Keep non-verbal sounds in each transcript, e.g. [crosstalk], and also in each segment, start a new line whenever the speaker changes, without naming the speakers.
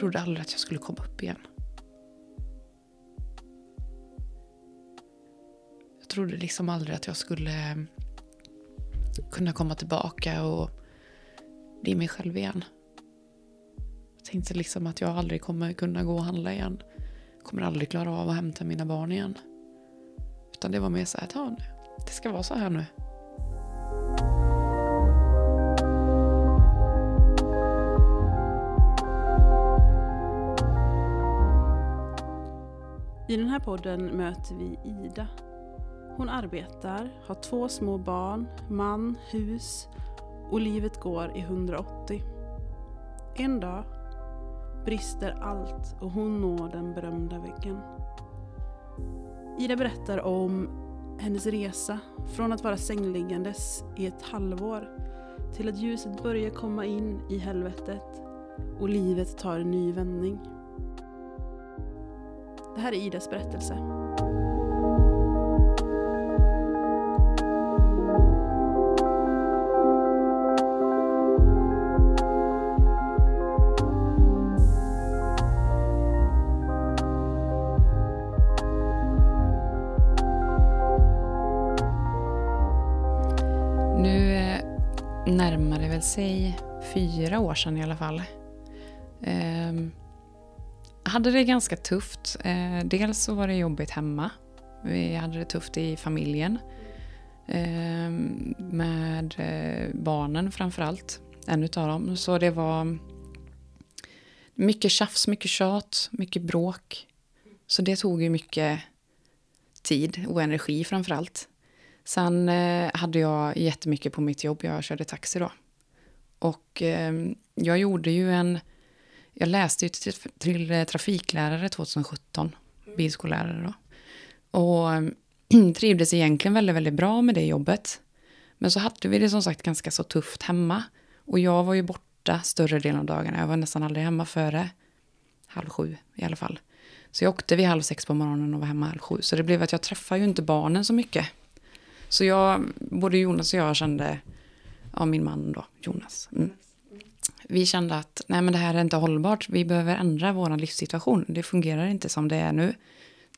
trodde aldrig att jag skulle komma upp igen. Jag trodde liksom aldrig att jag skulle mm, kunna komma tillbaka och bli mig själv igen. Jag tänkte liksom att jag aldrig kommer kunna gå och handla igen. Jag kommer aldrig klara av att hämta mina barn igen. Utan det var mer så här, ja, det ska vara så här nu.
I den här podden möter vi Ida. Hon arbetar, har två små barn, man, hus och livet går i 180. En dag brister allt och hon når den berömda väggen. Ida berättar om hennes resa från att vara sängliggandes i ett halvår till att ljuset börjar komma in i helvetet och livet tar en ny vändning. Det här är Idas berättelse.
Nu eh, närmar det väl sig fyra år sedan i alla fall. Eh, jag hade det ganska tufft. Eh, dels så var det jobbigt hemma. Vi hade det tufft i familjen. Ehm, med eh, barnen framförallt. En utav dem. Så det var mycket tjafs, mycket tjat, mycket bråk. Så det tog ju mycket tid och energi framförallt. Sen eh, hade jag jättemycket på mitt jobb. Jag körde taxi då. Och ehm, jag gjorde ju en... Jag läste ju till, till eh, trafiklärare 2017. Bilskollärare då. Och [clears throat] trivdes egentligen väldigt, väldigt bra med det jobbet. Men så hade vi det som sagt ganska så tufft hemma. Och jag var ju borta större delen av dagarna. Jag var nästan aldrig hemma före halv sju i alla fall. Så jag åkte vid halv sex på morgonen och var hemma halv sju. Så det blev att jag träffade ju inte barnen så mycket. Så jag, både Jonas och jag kände, ja min man då, Jonas. Mm. Vi kände att nej men det här är inte hållbart, vi behöver ändra vår livssituation. Det fungerar inte som det är nu.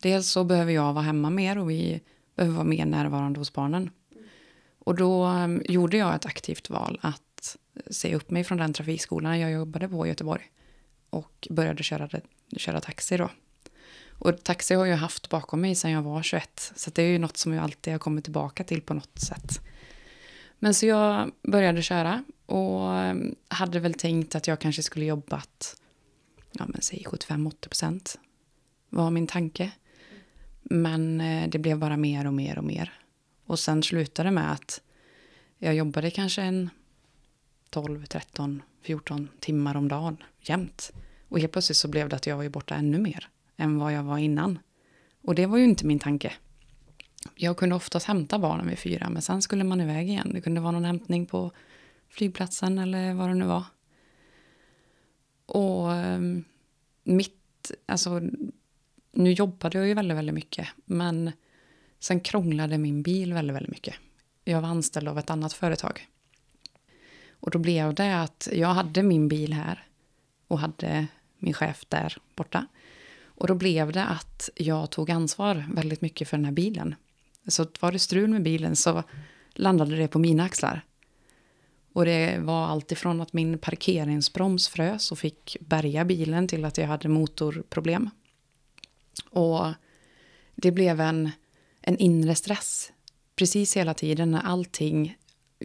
Dels så behöver jag vara hemma mer och vi behöver vara mer närvarande hos barnen. Och då mm, gjorde jag ett aktivt val att säga upp mig från den trafikskolan jag jobbade på i Göteborg. Och började köra, köra taxi då. Och taxi har jag haft bakom mig sedan jag var 21. Så det är ju något som jag alltid har kommit tillbaka till på något sätt. Men så jag började köra och ehm, hade väl tänkt att jag kanske skulle jobbat, ja men säg 75-80 procent. Var min tanke. Men eh, det blev bara mer och mer och mer. Och sen slutade det med att jag jobbade kanske en 12, 13, 14 timmar om dagen jämt. Och helt plötsligt så blev det att jag var ju borta ännu mer än vad jag var innan. Och det var ju inte min tanke. Jag kunde oftast hämta barnen vid fyra, men sen skulle man iväg igen. Det kunde vara någon hämtning på flygplatsen eller vad det nu var. Och ehm, mitt, alltså, nu jobbade jag ju väldigt, väldigt mycket, men sen krånglade min bil väldigt, väldigt mycket. Jag var anställd av ett annat företag. Och då blev det att jag hade min bil här och hade min chef där borta. Och då blev det att jag tog ansvar väldigt mycket för den här bilen. Så var det strul med bilen så landade det på mina axlar. Och det var alltifrån att min parkeringsbroms frös och fick bärga bilen till att jag hade motorproblem. Och det blev en, en inre stress precis hela tiden när allting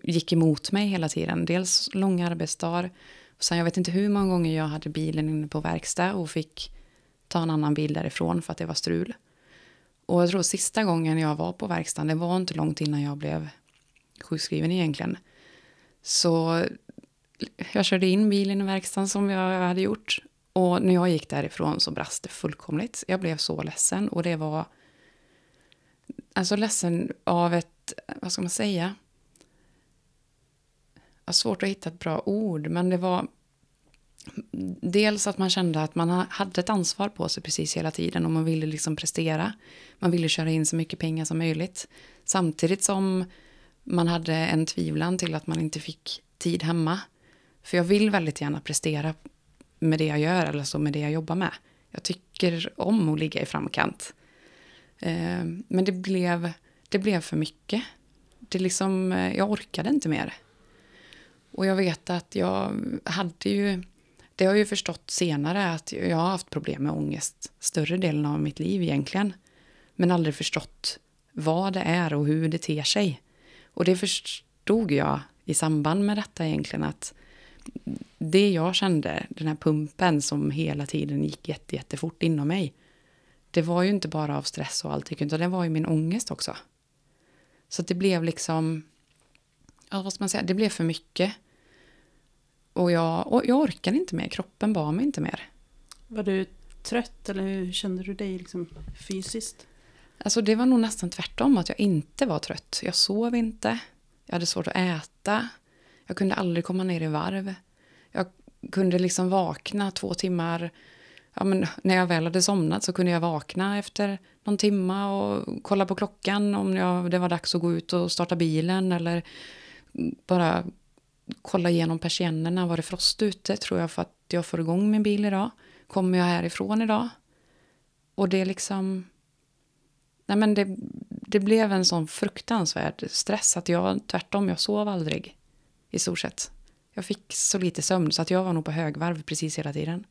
gick emot mig hela tiden. Dels långa arbetsdagar. Sen jag vet inte hur många gånger jag hade bilen inne på verkstad och fick ta en annan bil därifrån för att det var strul. Och jag tror sista gången jag var på verkstaden, det var inte långt innan jag blev sjukskriven egentligen. Så jag körde in bilen i verkstaden som jag hade gjort. Och när jag gick därifrån så brast det fullkomligt. Jag blev så ledsen och det var... Alltså ledsen av ett, vad ska man säga? Jag har svårt att hitta ett bra ord, men det var dels att man kände att man hade ett ansvar på sig precis hela tiden och man ville liksom prestera. Man ville köra in så mycket pengar som möjligt. Samtidigt som man hade en tvivlan till att man inte fick tid hemma. För jag vill väldigt gärna prestera med det jag gör eller så med det jag jobbar med. Jag tycker om att ligga i framkant. Eh, men det blev, det blev för mycket. Det liksom, eh, jag orkade inte mer. Och jag vet att jag hade ju... Det har jag ju förstått senare att jag har haft problem med ångest större delen av mitt liv egentligen. Men aldrig förstått vad det är och hur det ter sig. Och det förstod jag i samband med detta egentligen att det jag kände, den här pumpen som hela tiden gick jätte, jättefort inom mig. Det var ju inte bara av stress och allting, utan det var ju min ångest också. Så det blev liksom, ja vad ska man säga, det blev för mycket. Och jag, och jag orkade inte mer, kroppen bar mig inte mer.
Var du trött eller hur kände du dig liksom fysiskt?
Alltså det var nog nästan tvärtom, att jag inte var trött. Jag sov inte, jag hade svårt att äta, jag kunde aldrig komma ner i varv. Jag kunde liksom vakna två timmar, ja men när jag väl hade somnat så kunde jag vakna efter någon timma och kolla på klockan om jag, det var dags att gå ut och starta bilen eller bara kolla igenom persiennerna, var det frost ute? Tror jag för att jag får igång min bil idag? Kommer jag härifrån idag? Och det är liksom... Nej men det, det blev en sån fruktansvärd stress att jag tvärtom, jag sov aldrig. I stort sett. Jag fick så lite sömn så att jag var nog på högvarv precis hela tiden.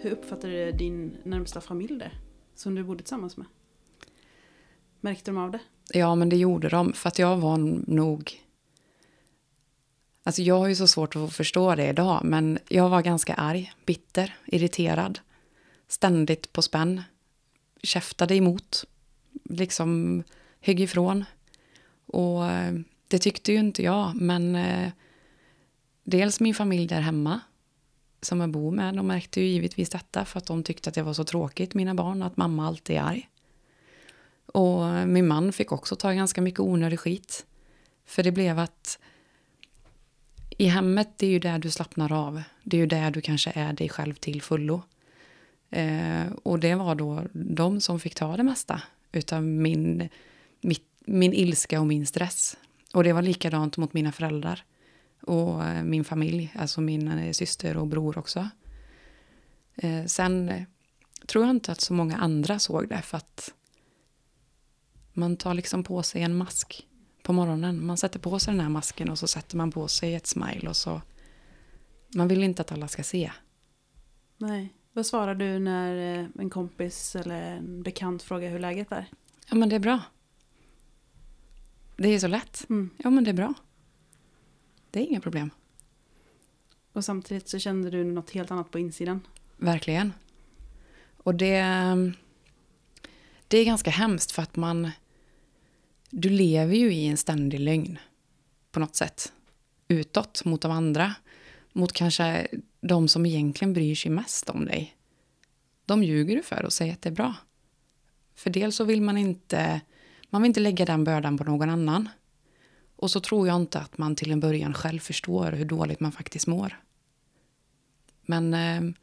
Hur uppfattade din närmsta familj det? Som du bodde tillsammans med? Märkte de av det?
Ja, men det gjorde de. För att jag var nog... Alltså jag har ju så svårt att förstå det idag, men jag var ganska arg, bitter, irriterad. Ständigt på spänn. Käftade emot. Liksom högg ifrån. Och eh, det tyckte ju inte jag, men eh, dels min familj där hemma som jag bor med, de märkte ju givetvis detta för att de tyckte att det var så tråkigt, mina barn, att mamma alltid är arg. Och eh, min man fick också ta ganska mycket onödig skit. För det blev att i hemmet, det är ju där du slappnar av. Det är ju där du kanske är dig själv till fullo. Eh, och det var då de som fick ta det mesta utav min, mitt, min ilska och min stress. Och det var likadant mot mina föräldrar och eh, min familj, alltså min eh, syster och bror också. Eh, sen eh, tror jag inte att så många andra såg det för att man tar liksom på sig en mask på morgonen. Man sätter på sig den här masken och så sätter man på sig ett smile och så man vill inte att alla ska se.
Nej. Vad svarar du när en kompis eller en bekant frågar hur läget är?
Ja men det är bra. Det är så lätt. Mm. Ja men det är bra. Det är inga problem.
Och samtidigt så kände du något helt annat på insidan.
Verkligen. Och det, det är ganska hemskt för att man... Du lever ju i en ständig lögn på något sätt. Utåt, mot de andra. Mot kanske de som egentligen bryr sig mest om dig. De ljuger du för och säger att det är bra. För dels så vill man inte, man vill inte lägga den bördan på någon annan. Och så tror jag inte att man till en början själv förstår hur dåligt man faktiskt mår. Men eh,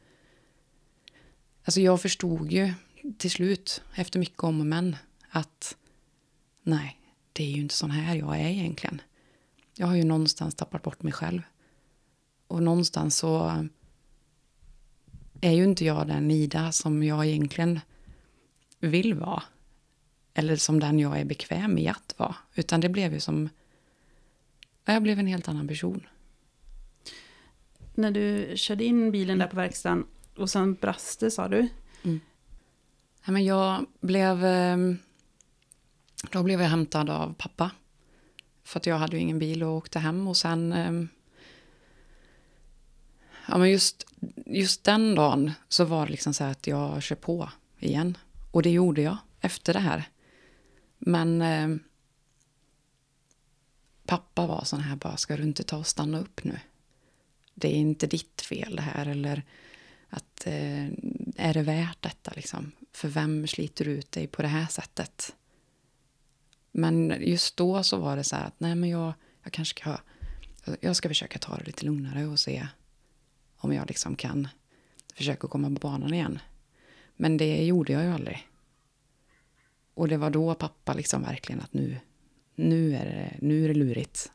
alltså jag förstod ju till slut, efter mycket om och men, att nej, det är ju inte sån här jag är egentligen. Jag har ju någonstans tappat bort mig själv. Och någonstans så är ju inte jag den Ida som jag egentligen vill vara. Eller som den jag är bekväm i att vara. Utan det blev ju som jag blev en helt annan person.
När du körde in bilen där på verkstaden och sen brast det sa du? Mm.
Ja, men jag blev... Då blev jag hämtad av pappa. För att jag hade ju ingen bil och åkte hem och sen... Ehm, ja, men just, just den dagen så var det liksom så här att jag kör på igen. Och det gjorde jag efter det här. Men eh, pappa var sån här bara, ska du inte ta och stanna upp nu? Det är inte ditt fel det här eller att eh, är det värt detta liksom? För vem sliter ut dig på det här sättet? Men just då så var det så här att nej men jag, jag kanske ska, jag ska försöka ta det lite lugnare och se om jag liksom kan försöka komma på banan igen. Men det gjorde jag ju aldrig. Och det var då pappa liksom verkligen att nu, nu, är det, nu är det lurigt.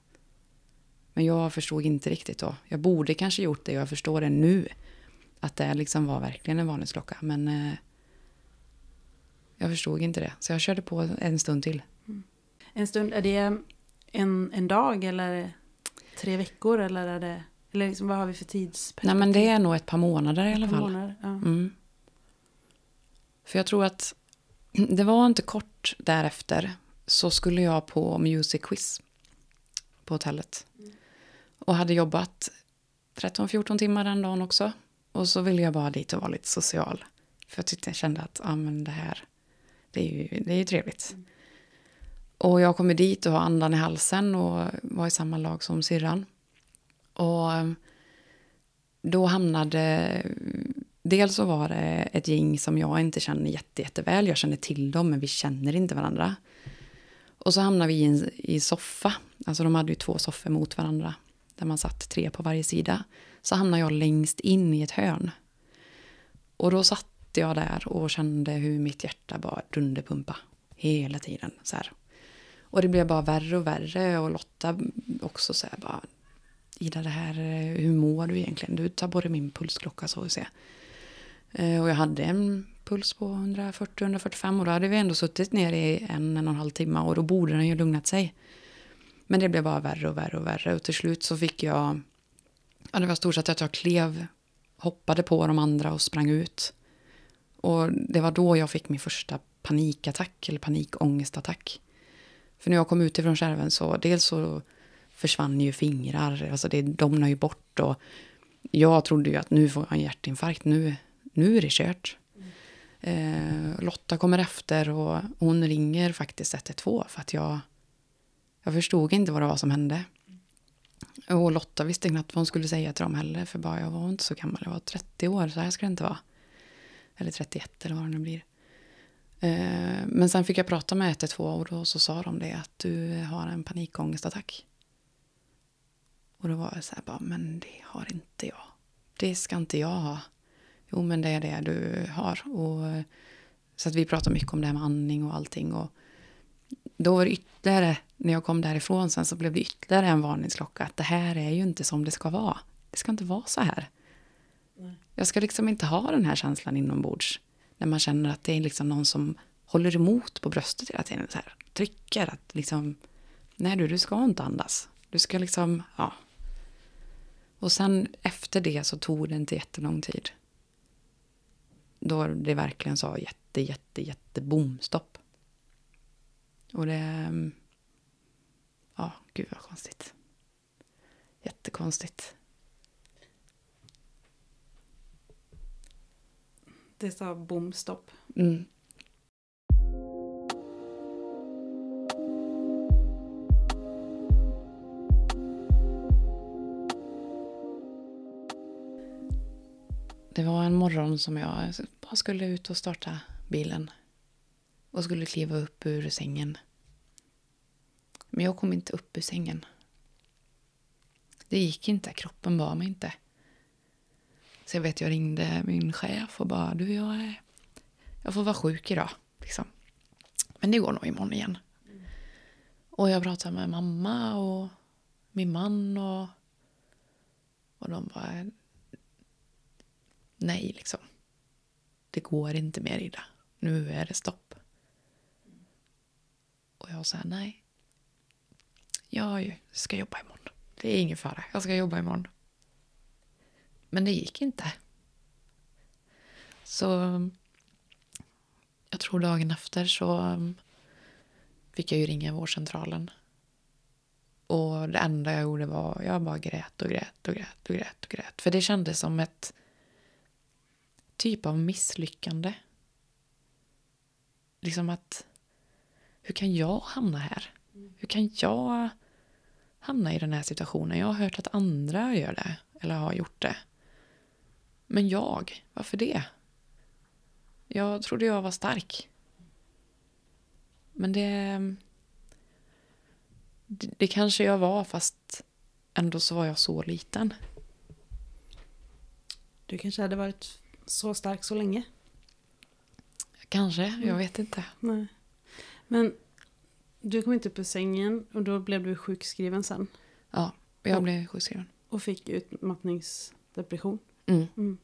Men jag förstod inte riktigt då. Jag borde kanske gjort det och jag förstår det nu. Att det liksom var verkligen en varningsklocka. Men eh, jag förstod inte det. Så jag körde på en stund till.
En stund, är det en, en dag eller tre veckor eller är det... Eller liksom, vad har vi för tidsperspektiv?
Nej men det är nog ett par månader i alla fall.
månader, ja.
Mm. För jag tror att [clears throat] det var inte kort därefter så skulle jag på music quiz på hotellet. Och hade jobbat 13-14 timmar den dagen också. Och så ville jag bara dit och vara lite social. För jag tyckte jag kände att ah, men det här, det är ju, det är ju trevligt. Och jag kommer dit och har andan i halsen och var i samma lag som syrran. Och eh, då hamnade... Dels så var det ett gäng som jag inte känner jätte, jätteväl. Jag känner till dem, men vi känner inte varandra. Och så hamnade vi i en i soffa. Alltså de hade ju två soffor mot varandra. Där man satt tre på varje sida. Så hamnade jag längst in i ett hörn. Och då satt jag där och kände hur mitt hjärta bara dunderpumpa. Hela tiden. Så här. Och det blev bara värre och värre. Och Lotta också så här bara. Ida, det här, hur mår du egentligen? Du tar både min pulsklocka så och se. Eh, och jag hade en puls på 140-145 och då hade vi ändå suttit ner i en, en och en halv timme och då borde den ju lugnat sig. Men det blev bara värre och värre och värre och till slut så fick jag, ja det var stort sett att jag klev, hoppade på de andra och sprang ut. Och det var då jag fick min första panikattack eller panikångestattack. För när jag kom ut ifrån skärven så dels så försvann ju fingrar, alltså det domnade ju bort och jag trodde ju att nu får jag en hjärtinfarkt, nu, nu är det kört. Eh, Lotta kommer efter och hon ringer faktiskt 112 för att jag, jag förstod inte vad det var som hände. Och Lotta visste knappt vad hon skulle säga till dem heller för bara jag var inte så gammal, jag var 30 år, så här ska det inte vara. Eller 31 eller vad det nu blir. Eh, men sen fick jag prata med 112 och då så sa de det att du har en panikångestattack. Och då var jag så här bara, men det har inte jag. Det ska inte jag ha. Jo, men det är det du har. Och, så att vi pratade mycket om det här med andning och allting. Och då var det ytterligare, när jag kom därifrån sen så blev det ytterligare en varningsklocka. Att det här är ju inte som det ska vara. Det ska inte vara så här. Jag ska liksom inte ha den här känslan inombords. När man känner att det är liksom någon som håller emot på bröstet hela tiden. Så här, trycker att liksom, nej du, du ska inte andas. Du ska liksom, ja. Och sen efter det så tog det inte jättelång tid. Då det verkligen sa jätte, jätte, jätte bomstopp. Och det... Mm, ja, gud vad konstigt. Jättekonstigt.
Det sa bomstopp.
Mm. Det var en morgon som jag bara skulle ut och starta bilen. Och skulle kliva upp ur sängen. Men jag kom inte upp ur sängen. Det gick inte, kroppen var mig inte. Så jag vet, jag ringde min chef och bara, du jag är, jag får vara sjuk idag. Liksom. Men det går nog imorgon igen. Och jag pratade med mamma och min man och, och de bara, nej liksom. Det går inte mer Ida. Nu är det stopp. Och jag sa nej. Jag ska jobba imorgon. Det är ingen fara. Jag ska jobba imorgon. Men det gick inte. Så jag tror dagen efter så um, fick jag ju ringa vårdcentralen. Och det enda jag gjorde var jag bara grät och grät och grät och grät och grät. För det kändes som ett typ av misslyckande. Liksom att hur kan jag hamna här? Hur kan jag hamna i den här situationen? Jag har hört att andra gör det eller har gjort det. Men jag, varför det? Jag trodde jag var stark. Men det, det, kanske jag var fast ändå så var jag så liten.
Du kanske hade varit så stark så länge.
Kanske, jag vet inte.
Nej. Men du kom inte upp ur sängen och då blev du sjukskriven sen.
Ja, jag
Och-
blev sjukskriven.
Och fick utmattningsdepression.
Mm.
Mm.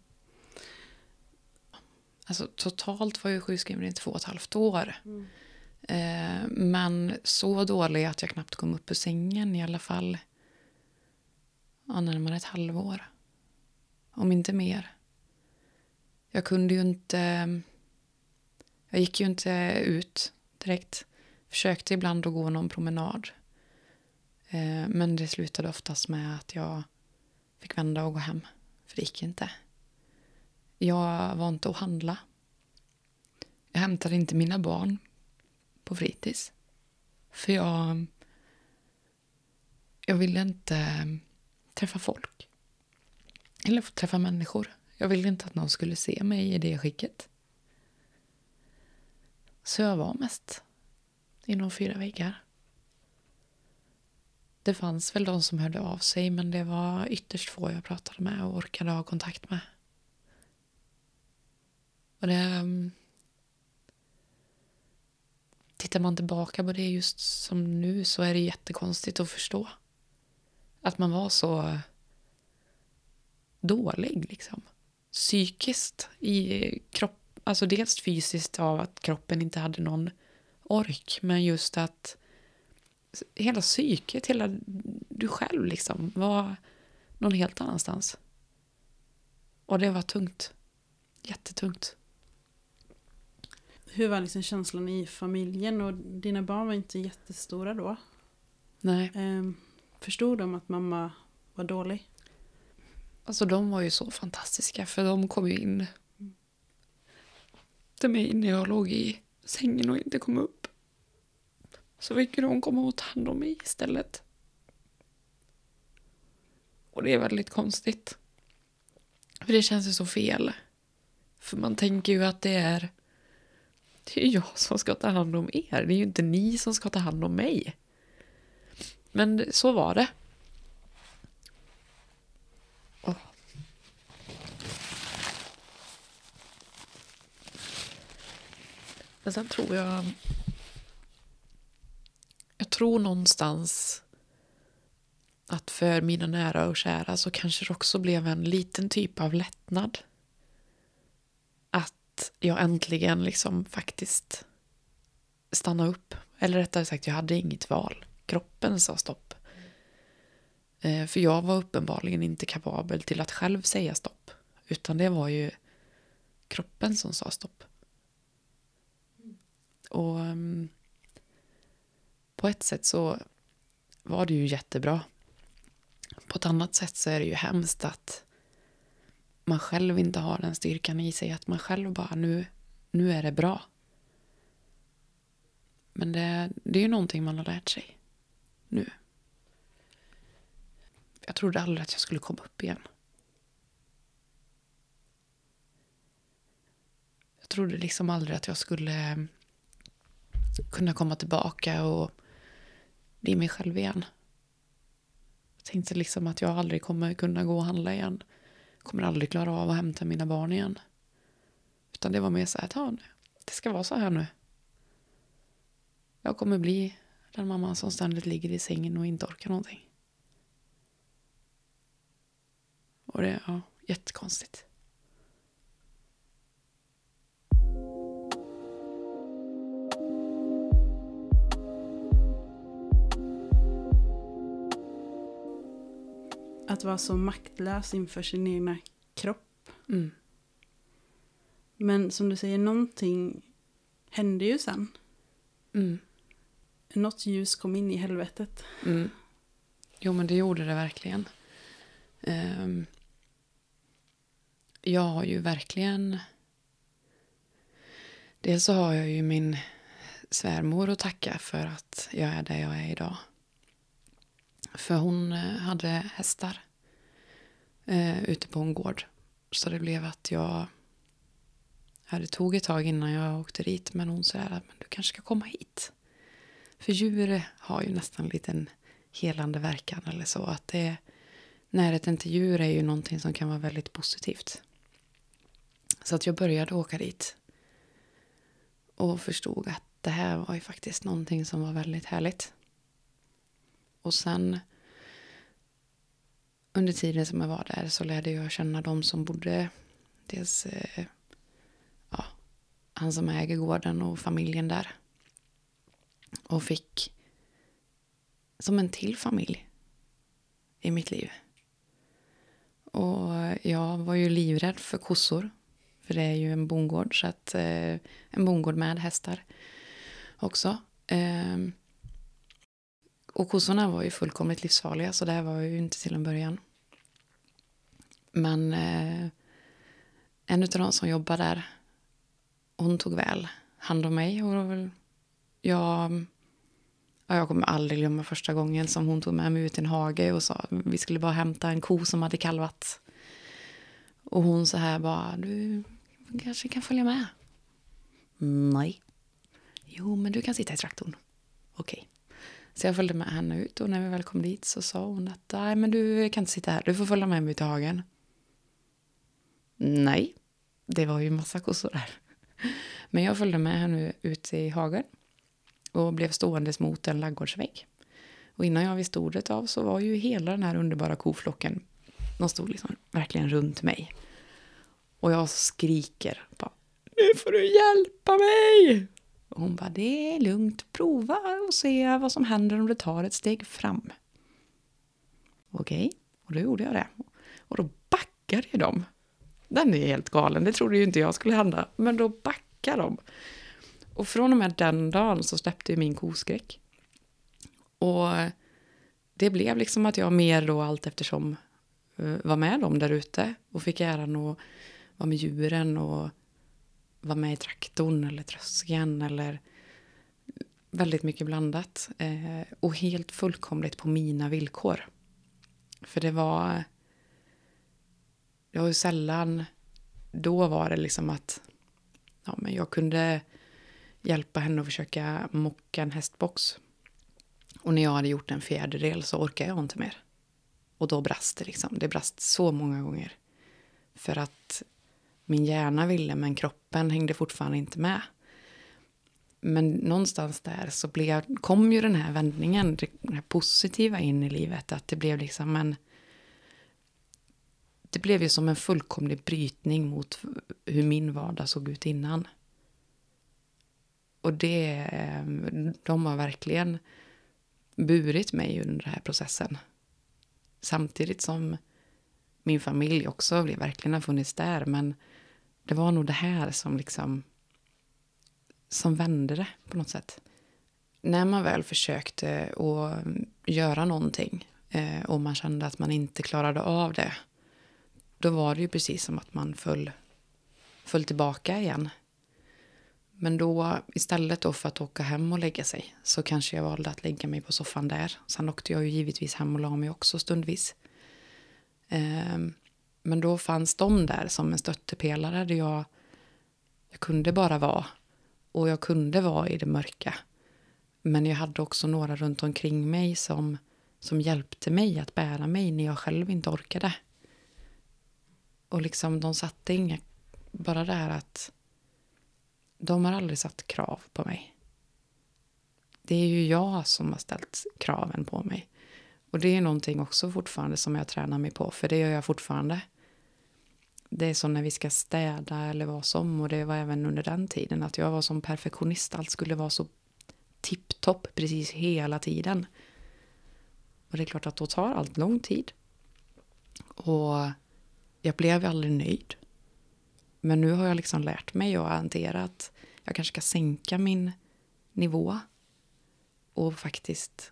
Alltså totalt var jag sjukskriven i två och ett halvt år.
Mm.
Eh, men så dålig att jag knappt kom upp ur sängen i alla fall. Ja, närmare ett halvår. Om inte mer. Jag kunde ju inte... Jag gick ju inte ut direkt. Försökte ibland att gå någon promenad. Eh, men det slutade oftast med att jag fick vända och gå hem. För det gick inte. Jag var inte att handla. Jag hämtade inte mina barn på fritids. För jag... Jag ville inte träffa folk. Eller få träffa människor. Jag ville inte att någon skulle se mig i det skicket. Så jag var mest inom fyra väggar. Det fanns väl de som hörde av sig men det var ytterst få jag pratade med och orkade ha kontakt med. Och det... Ehm, tittar man tillbaka på det just som nu så är det jättekonstigt att förstå. Att man var så dålig liksom. Psykiskt i kropp, alltså dels fysiskt av att kroppen inte hade någon ork, men just att hela psyket, hela du själv liksom var någon helt annanstans. Och det var tungt. Jättetungt.
Hur var liksom känslan i familjen? Och dina barn var inte jättestora då.
Nej.
Ehm, förstod de att mamma var dålig?
Alltså de var ju så fantastiska för de kom ju in till mig när jag låg i sängen och inte kom upp. Så fick hon komma och ta hand om mig istället. Och det är väldigt konstigt. För det känns ju så fel. För man tänker ju att det är det är ju jag som ska ta hand om er. Det är ju inte ni som ska ta hand om mig. Men så var det. Oh. Men sen tror jag... Jag tror någonstans att för mina nära och kära så kanske det också blev en liten typ av lättnad. Att jag äntligen liksom faktiskt stannade upp. Eller rättare sagt, jag hade inget val. Kroppen sa stopp. Eh, för jag var uppenbarligen inte kapabel till att själv säga stopp. Utan det var ju kroppen som sa stopp. Och ehm, på ett sätt så var det ju jättebra. På ett annat sätt så är det ju hemskt att man själv inte har den styrkan i sig. Att man själv bara, nu, nu är det bra. Men det, det är ju någonting man har lärt sig nu. Jag trodde aldrig att jag skulle komma upp igen. Jag trodde liksom aldrig att jag skulle kunna komma tillbaka och bli mig själv igen. Jag tänkte liksom att jag aldrig kommer kunna gå och handla igen. Kommer aldrig klara av att hämta mina barn igen. Utan det var mer så här, ta nu. Det ska vara så här nu. Jag kommer bli den mamman som ständigt ligger i sängen och inte orkar någonting. Och det är ja, jättekonstigt.
Att vara så maktlös inför sin egna kropp.
Mm.
Men som du säger, någonting hände ju sen.
Mm.
Något ljus kom in i helvetet.
Mm. Jo, men det gjorde det verkligen. Ehm, jag har ju verkligen... Dels så har jag ju min svärmor att tacka för att jag är där jag är idag. För hon eh, hade hästar eh, ute på en gård. Så det blev att jag... Ja, det tog ett tag innan jag åkte dit. Men hon sa att du kanske ska komma hit. För djur har ju nästan en liten helande verkan eller så. Att det, närheten till djur är ju någonting som kan vara väldigt positivt. Så att jag började åka dit. Och förstod att det här var ju faktiskt någonting som var väldigt härligt. Och sen under tiden som jag var där så lärde jag känna de som bodde, dels eh, ja, han som äger gården och familjen där. Och fick som en till familj i mitt liv. Och jag var ju livrädd för kossor. För det är ju en bondgård, så att, eh, en bondgård med hästar också. Eh, och kossorna var ju fullkomligt livsfarliga, så det var jag ju inte till en början. Men eh, en av de som jobbade där, hon tog väl hand om mig. Och jag, ja, jag kommer aldrig glömma första gången som hon tog med mig ut i en hage och sa vi skulle bara hämta en ko som hade kalvat. Och hon så här bara, du kanske kan följa med. Nej. Jo, men du kan sitta i traktorn. Okej. Så jag följde med henne ut och när vi väl kom dit så sa hon att nej, men du kan inte sitta här, du får följa med mig ut i hagen. Nej, det var ju massa kossor där. Men jag följde med henne ut i hagen och blev ståendes mot en laggårdsvägg. Och innan jag visste ordet av så var ju hela den här underbara koflocken, de stod liksom verkligen runt mig. Och jag skriker bara, nu får du hjälpa mig! Och hon bara, det är lugnt, prova och se vad som händer om du tar ett steg fram. Okej, och då gjorde jag det. Och då backade ju de den är helt galen, det trodde ju inte jag skulle hända. Men då backade de. Och från och med den dagen så släppte ju min koskräck. Och det blev liksom att jag mer då allt eftersom eh, var med dem där ute och fick äran att vara med djuren och vara med i traktorn eller tröskeln eller väldigt mycket blandat. Eh, och helt fullkomligt på mina villkor. För det var det var ju sällan, då var det liksom att ja, men jag kunde hjälpa henne att försöka mocka en hästbox. Och när jag hade gjort en fjärdedel så orkade jag inte mer. Och då brast det liksom. Det brast så många gånger. För att min hjärna ville men kroppen hängde fortfarande inte med. Men någonstans där så blev, kom ju den här vändningen, det här positiva in i livet. Att det blev liksom en det blev ju som en fullkomlig brytning mot hur min vardag såg ut innan. Och det, de har verkligen burit mig under den här processen. Samtidigt som min familj också verkligen har funnits där. Men det var nog det här som liksom som vände det på något sätt. När man väl försökte att göra någonting eh, och man kände att man inte klarade av det då var det ju precis som att man föll, föll tillbaka igen. Men då istället då för att åka hem och lägga sig så kanske jag valde att lägga mig på soffan där. Sen åkte jag ju givetvis hem och la mig också stundvis. Ehm, men då fanns de där som en stöttepelare där jag, jag kunde bara vara. Och jag kunde vara i det mörka. Men jag hade också några runt omkring mig som, som hjälpte mig att bära mig när jag själv inte orkade. Och liksom de satte inga, bara det här att de har aldrig satt krav på mig. Det är ju jag som har ställt kraven på mig. Och det är någonting också fortfarande som jag tränar mig på, för det gör jag fortfarande. Det är som när vi ska städa eller vad som, och det var även under den tiden, att jag var som perfektionist. Allt skulle vara så tipptopp precis hela tiden. Och det är klart att då tar allt lång tid. Och jag blev aldrig nöjd. Men nu har jag liksom lärt mig att hantera att jag kanske ska sänka min nivå och faktiskt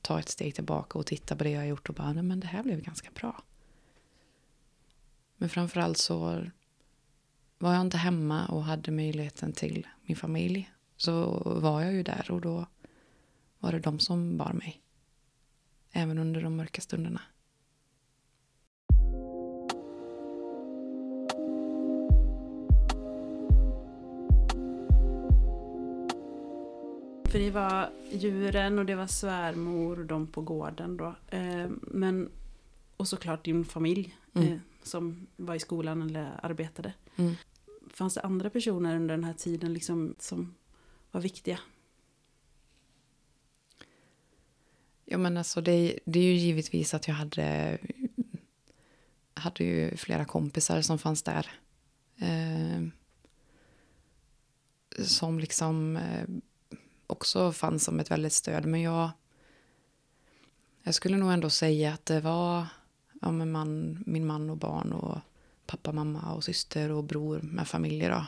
ta ett steg tillbaka och titta på det jag har gjort och bara, nej men det här blev ganska bra. Men framförallt så var jag inte hemma och hade möjligheten till min familj så var jag ju där och då var det de som bar mig. Även under de mörka stunderna.
För det var djuren och det var svärmor och de på gården då. Eh, men, och såklart din familj mm. Som var i skolan eller arbetade. Mm. Fanns det andra personer under den här tiden liksom som var viktiga?
Ja, men alltså det, det är ju givetvis att jag hade, hade ju flera kompisar som fanns där. Eh, som liksom eh, också fanns som ett väldigt stöd. Men jag, jag skulle nog ändå säga att det var ja, men man, min man och barn och pappa, mamma och syster och bror med familjer. Då.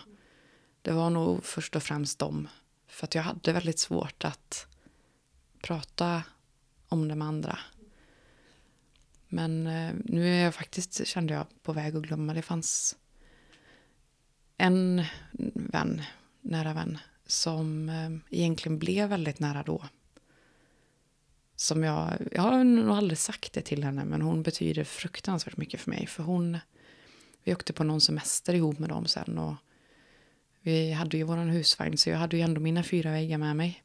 Det var nog först och främst dem. För att jag hade väldigt svårt att prata om det med andra. Men eh, nu är jag faktiskt, kände jag, på väg att glömma. Det fanns en vän, nära vän, som eh, egentligen blev väldigt nära då. Som jag, jag har nog aldrig sagt det till henne, men hon betyder fruktansvärt mycket för mig. För hon, vi åkte på någon semester ihop med dem sen och vi hade ju våran husvagn så jag hade ju ändå mina fyra väggar med mig.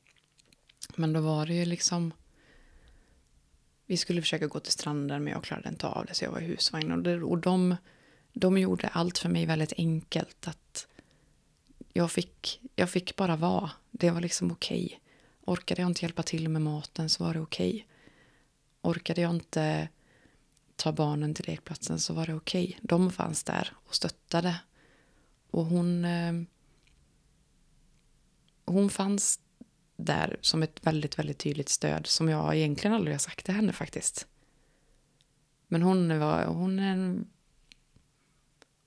Men då var det ju liksom vi skulle försöka gå till stranden men jag klarade inte av det så jag var i husvagn. Och, det, och de, de gjorde allt för mig väldigt enkelt. att jag fick, jag fick bara vara. Det var liksom okej. Okay. Orkade jag inte hjälpa till med maten så var det okej. Okay. Orkade jag inte ta barnen till lekplatsen så var det okej. Okay. De fanns där och stöttade. Och hon... Eh, hon fanns där som ett väldigt, väldigt tydligt stöd som jag egentligen aldrig har sagt till henne faktiskt. Men hon, var, hon, är en,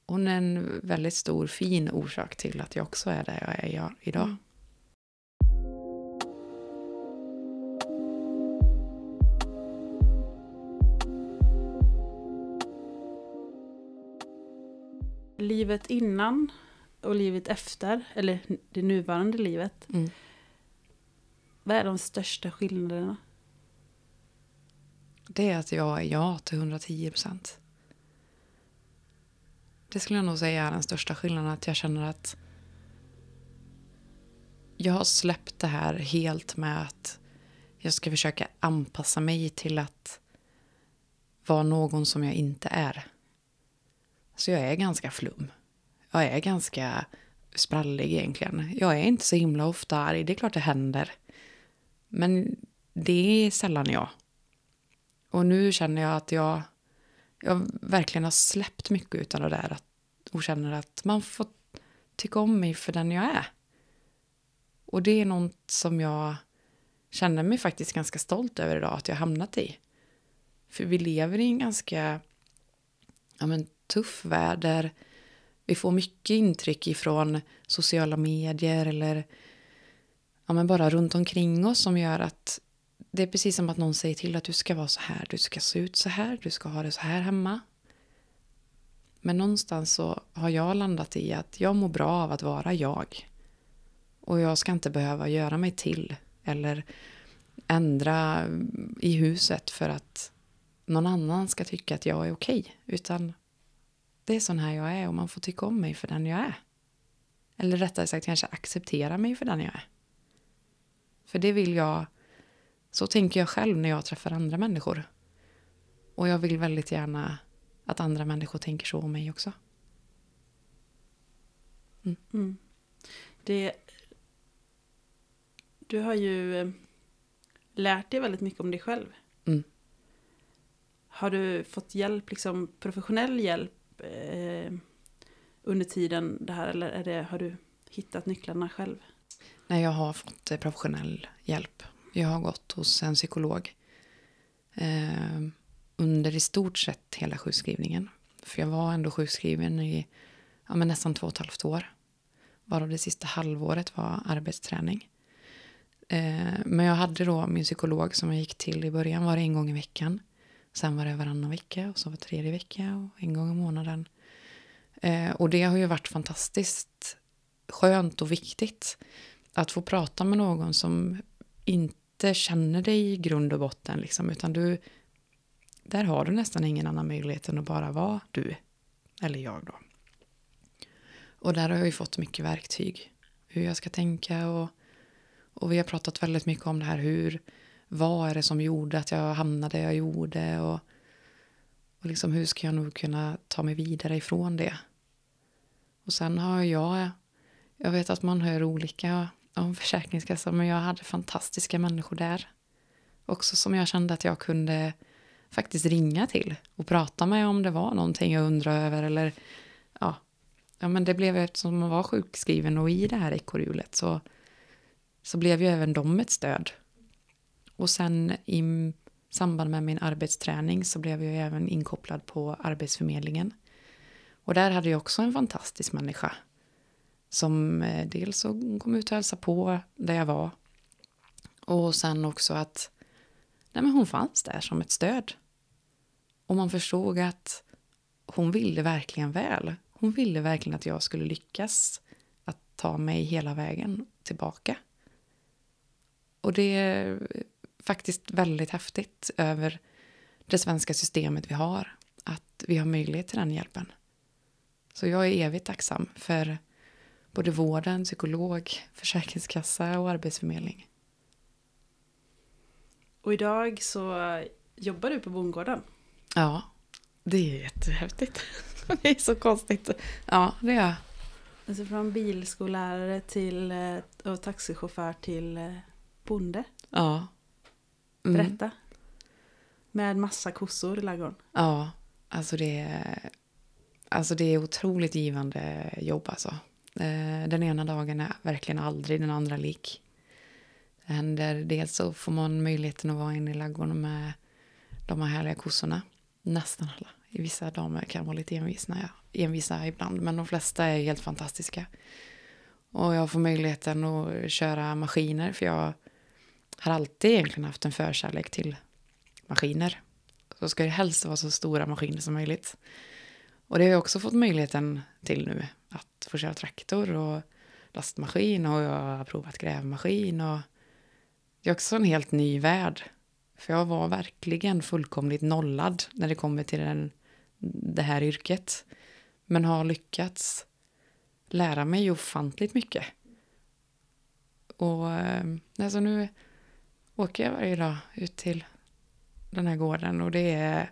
hon är en väldigt stor, fin orsak till att jag också är där jag är idag. Mm.
Livet innan och livet efter, eller det nuvarande livet. Mm vad är de största skillnaderna?
Det är att jag är ja till 110 procent. Det skulle jag nog säga är den största skillnaden. Att jag känner att jag har släppt det här helt med att jag ska försöka anpassa mig till att vara någon som jag inte är. Så jag är ganska flum. Jag är ganska sprallig egentligen. Jag är inte så himla ofta arg. Det är klart det händer. Men det är sällan jag. Och nu känner jag att jag, jag verkligen har släppt mycket av det där. och känner att man får tycka om mig för den jag är. Och det är något som jag känner mig faktiskt ganska stolt över idag att jag hamnat i. För vi lever i en ganska ja, men, tuff värld där vi får mycket intryck ifrån sociala medier eller ja, men bara runt omkring oss som gör att det är precis som att någon säger till att du ska vara så här, du ska se ut så här, du ska ha det så här hemma. Men någonstans så har jag landat i att jag mår bra av att vara jag. Och jag ska inte behöva göra mig till eller ändra i huset för att någon annan ska tycka att jag är okej. Utan det är sån här jag är och man får tycka om mig för den jag är. Eller rättare sagt kanske acceptera mig för den jag är. För det vill jag, så tänker jag själv när jag träffar andra människor. Och jag vill väldigt gärna att andra människor tänker så om mig också.
Mm. Mm. Det, du har ju eh, lärt dig väldigt mycket om dig själv. Mm. Har du fått hjälp, liksom professionell hjälp eh, under tiden det här eller är det, har du hittat nycklarna själv?
Nej, jag har fått eh, professionell hjälp. Jag har gått hos en psykolog eh, under i stort sett hela sjukskrivningen. För jag var ändå sjukskriven i ja, men nästan två och ett halvt år. Varav det sista halvåret var arbetsträning. Eh, men jag hade då min psykolog som jag gick till i början var det en gång i veckan. Sen var det varannan vecka och så var det tredje vecka och en gång i månaden. Eh, och det har ju varit fantastiskt skönt och viktigt att få prata med någon som inte känner dig i grund och botten, liksom, utan du, där har du nästan ingen annan möjlighet än att bara vara du, eller jag då. Och där har jag ju fått mycket verktyg, hur jag ska tänka och, och vi har pratat väldigt mycket om det här, hur, vad är det som gjorde att jag hamnade där jag gjorde och, och liksom hur ska jag nog kunna ta mig vidare ifrån det. Och sen har jag, jag vet att man hör olika om Försäkringskassan, men jag hade fantastiska människor där. Också som jag kände att jag kunde faktiskt ringa till och prata med om det var någonting jag undrade över eller ja, ja men det blev eftersom man var sjukskriven och i det här ekorrhjulet så, så blev ju även de ett stöd. Och sen i samband med min arbetsträning så blev jag även inkopplad på Arbetsförmedlingen. Och där hade jag också en fantastisk människa som eh, dels så kom ut och hälsade på där jag var och sen också att nej men hon fanns där som ett stöd. Och man förstod att hon ville verkligen väl. Hon ville verkligen att jag skulle lyckas att ta mig hela vägen tillbaka. Och det faktiskt väldigt häftigt över det svenska systemet vi har. Att vi har möjlighet till den hjälpen. Så jag är evigt tacksam för både vården, psykolog, försäkringskassa och arbetsförmedling.
Och idag så jobbar du på bondgården.
Ja, det är jättehäftigt. [laughs] Det är så konstigt. Ja, det är
Alltså från bilskollärare till eh, och taxichaufför till eh, bonde.
Ja.
Mm. Berätta. Med massa kossor i ladugården.
Ja, alltså det är, alltså det är otroligt givande jobb alltså. Eh, den ena dagen är verkligen aldrig den andra lik. Det händer, dels så får man möjligheten att vara inne i ladugården med de här härliga kossorna. Nästan alla. I vissa damer kan vara lite envisa, ja, envisa ibland, men de flesta är helt fantastiska. Och jag får möjligheten att köra maskiner, för jag har alltid egentligen haft en förkärlek till maskiner. Så ska det helst vara så stora maskiner som möjligt. Och det har jag också fått möjligheten till nu, att få köra traktor och lastmaskin och jag har provat grävmaskin och det är också en helt ny värld för jag var verkligen fullkomligt nollad när det kommer till den, det här yrket. Men har lyckats lära mig ofantligt mycket. Och eh, alltså nu åker jag varje dag ut till den här gården och det är...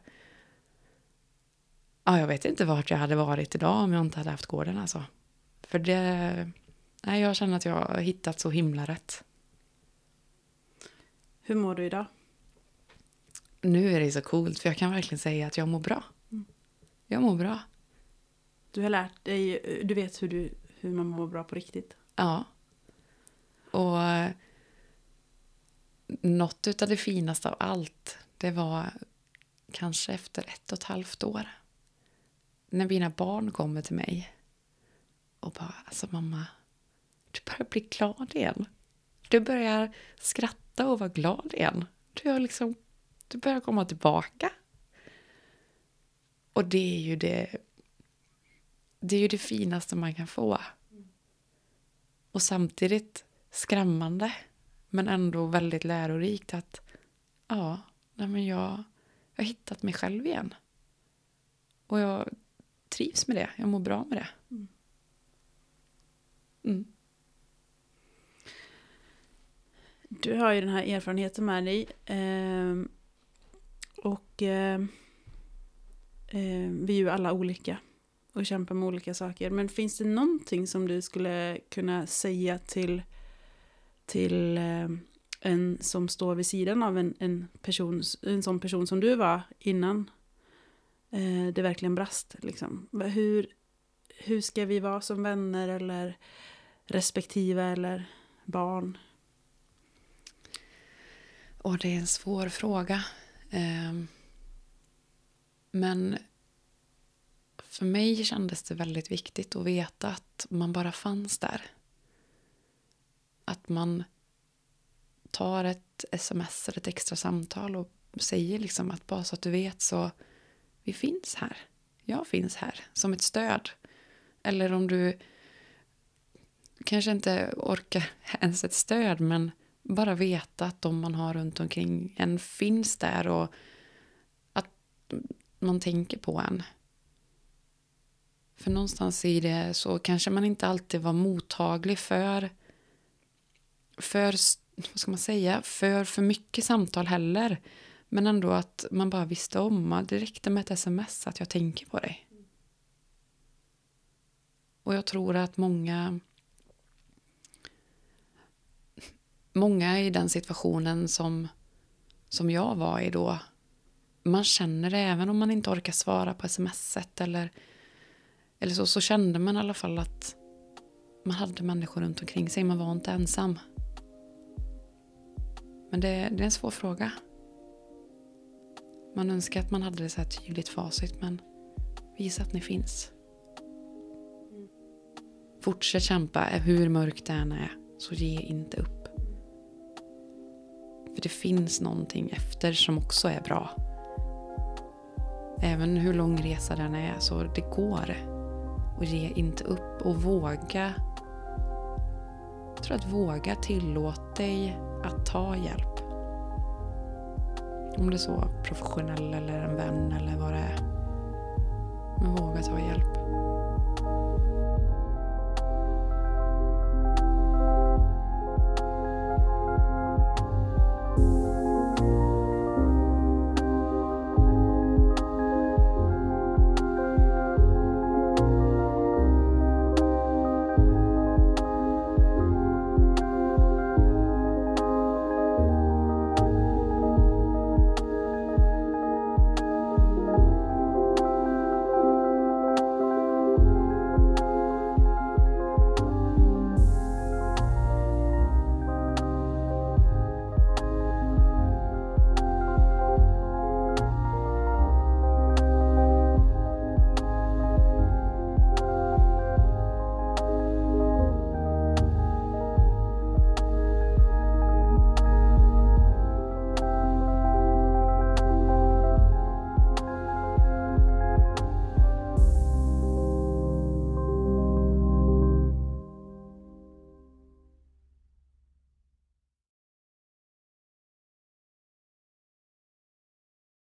Ja, jag vet inte vart jag hade varit idag om jag inte hade haft gården alltså. För det... Nej, jag känner att jag har hittat så himla rätt.
Hur mår du idag?
nu är det så coolt för jag kan verkligen säga att jag mår bra. Mm. Jag mår bra.
Du har lärt dig, du vet hur, du, hur man mår bra på riktigt.
Ja. Och något av det finaste av allt, det var kanske efter ett och ett halvt år. När mina barn kommer till mig och bara, alltså mamma, du börjar bli glad igen. Du börjar skratta och vara glad igen. Du har liksom du börjar komma tillbaka. Och det är ju det, det är ju det finaste man kan få. Och samtidigt skrämmande, men ändå väldigt lärorikt att ja, nej men jag, jag har hittat mig själv igen. Och jag trivs med det, jag mår bra med det. Mm.
mm. Du har ju den här erfarenheten med dig. Eh, och eh, vi är ju alla olika och kämpar med olika saker. Men finns det någonting som du skulle kunna säga till, till eh, en som står vid sidan av en, en, person, en sån person som du var innan eh, det verkligen brast? Liksom. Hur, hur ska vi vara som vänner eller respektive eller barn?
Och det är en svår fråga. Ehm, men för mig kändes det väldigt viktigt att veta att man bara fanns där. Att man tar ett sms eller ett extra samtal och säger liksom att bara så att du vet så vi finns här. Jag finns här som ett stöd. Eller om du kanske inte orkar [laughs] ens ett stöd men bara veta att de man har runt omkring en finns där och att man tänker på en. För någonstans i det så kanske man inte alltid var mottaglig för för, vad ska man säga, för för mycket samtal heller. Men ändå att man bara visste om, att det räckte med ett sms att jag tänker på dig. Och jag tror att många många i den situationen som, som jag var i då, man känner det även om man inte orkar svara på smset eller, eller så, så kände man i alla fall att man hade människor runt omkring sig, man var inte ensam. Men det, det är en svår fråga. Man önskar att man hade det så här tydligt facit, men visa att ni finns. Fortsätt kämpa, hur mörkt det än är, så ge inte upp. För det finns någonting efter som också är bra. Även hur lång resa den är, så det går. Och ge inte upp och våga. Jag tror att våga tillåt dig att ta hjälp. Om det är så professionell eller en vän eller vad det är. Men våga ta hjälp.